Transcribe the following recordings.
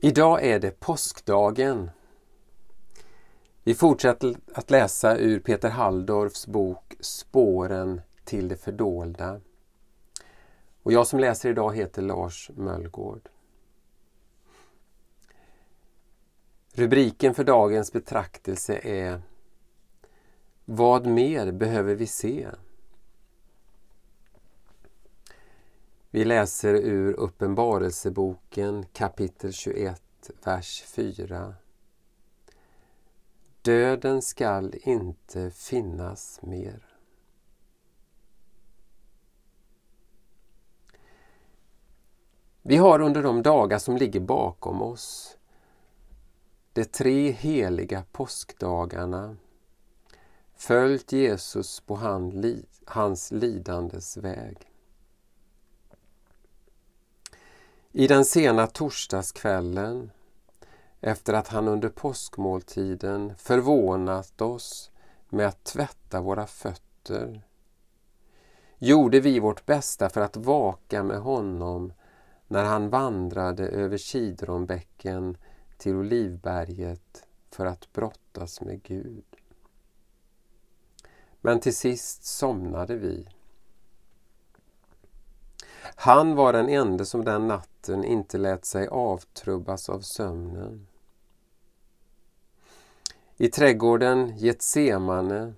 Idag är det påskdagen. Vi fortsätter att läsa ur Peter Halldorfs bok Spåren till det fördolda. Och jag som läser idag heter Lars Möllgård. Rubriken för dagens betraktelse är Vad mer behöver vi se? Vi läser ur Uppenbarelseboken kapitel 21, vers 4. Döden skall inte finnas mer. Vi har under de dagar som ligger bakom oss de tre heliga påskdagarna följt Jesus på hans lidandes väg. I den sena torsdagskvällen, efter att han under påskmåltiden förvånat oss med att tvätta våra fötter, gjorde vi vårt bästa för att vaka med honom när han vandrade över Kidronbäcken till Olivberget för att brottas med Gud. Men till sist somnade vi. Han var den ende som den natten inte lät sig avtrubbas av sömnen. I trädgården Getsemane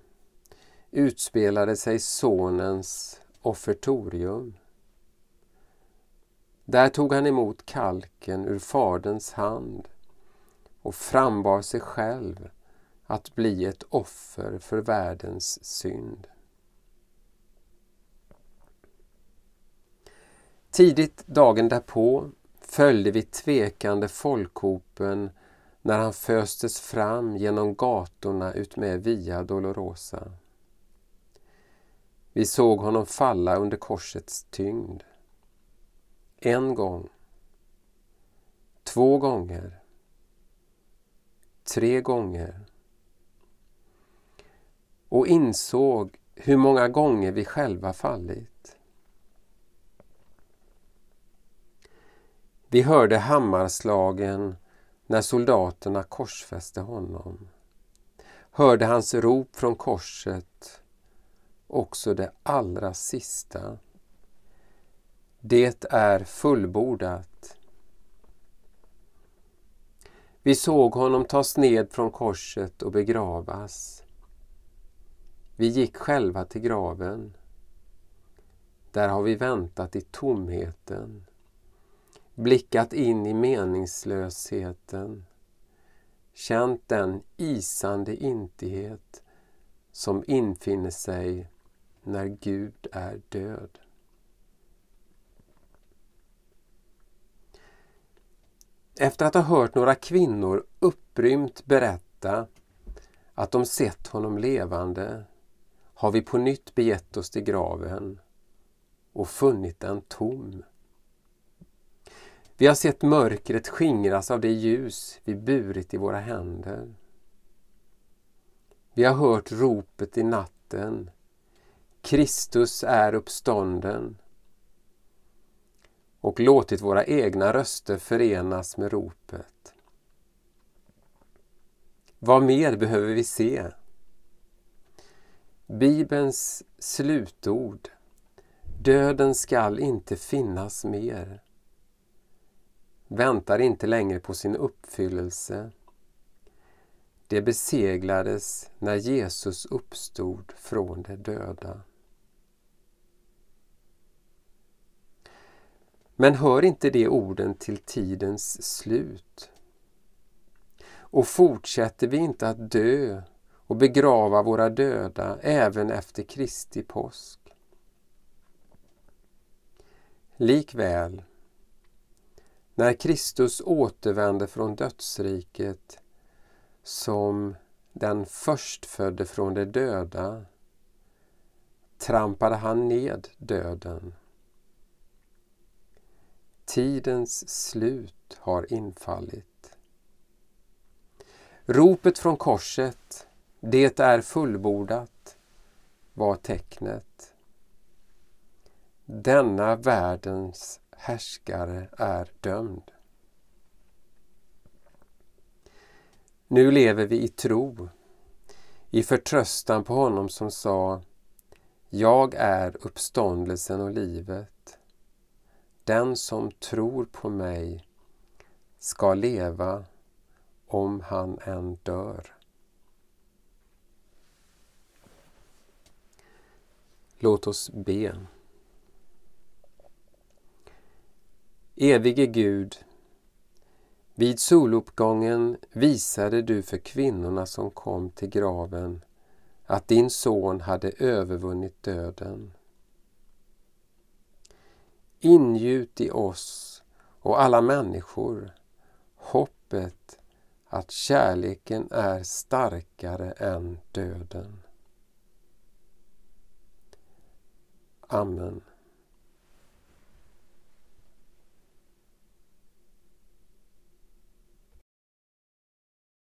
utspelade sig Sonens offertorium. Där tog han emot kalken ur Faderns hand och frambar sig själv att bli ett offer för världens synd. Tidigt dagen därpå följde vi tvekande folkhopen när han föstes fram genom gatorna utmed Via Dolorosa. Vi såg honom falla under korsets tyngd. En gång. Två gånger. Tre gånger. Och insåg hur många gånger vi själva fallit. Vi hörde hammarslagen när soldaterna korsfäste honom. Hörde hans rop från korset, också det allra sista. Det är fullbordat. Vi såg honom tas ned från korset och begravas. Vi gick själva till graven. Där har vi väntat i tomheten blickat in i meningslösheten, känt den isande intighet som infinner sig när Gud är död. Efter att ha hört några kvinnor upprymt berätta att de sett honom levande har vi på nytt begett oss till graven och funnit den tom. Vi har sett mörkret skingras av det ljus vi burit i våra händer. Vi har hört ropet i natten. Kristus är uppstånden. Och låtit våra egna röster förenas med ropet. Vad mer behöver vi se? Bibelns slutord. Döden skall inte finnas mer väntar inte längre på sin uppfyllelse. Det beseglades när Jesus uppstod från de döda. Men hör inte de orden till tidens slut? Och fortsätter vi inte att dö och begrava våra döda även efter Kristi påsk? Likväl när Kristus återvände från dödsriket som den förstfödde från de döda trampade han ned döden. Tidens slut har infallit. Ropet från korset, det är fullbordat, var tecknet. Denna världens härskare är dömd. Nu lever vi i tro, i förtröstan på honom som sa Jag är uppståndelsen och livet. Den som tror på mig ska leva om han än dör. Låt oss be. Evige Gud, vid soluppgången visade du för kvinnorna som kom till graven att din son hade övervunnit döden. Ingjut i oss och alla människor hoppet att kärleken är starkare än döden. Amen.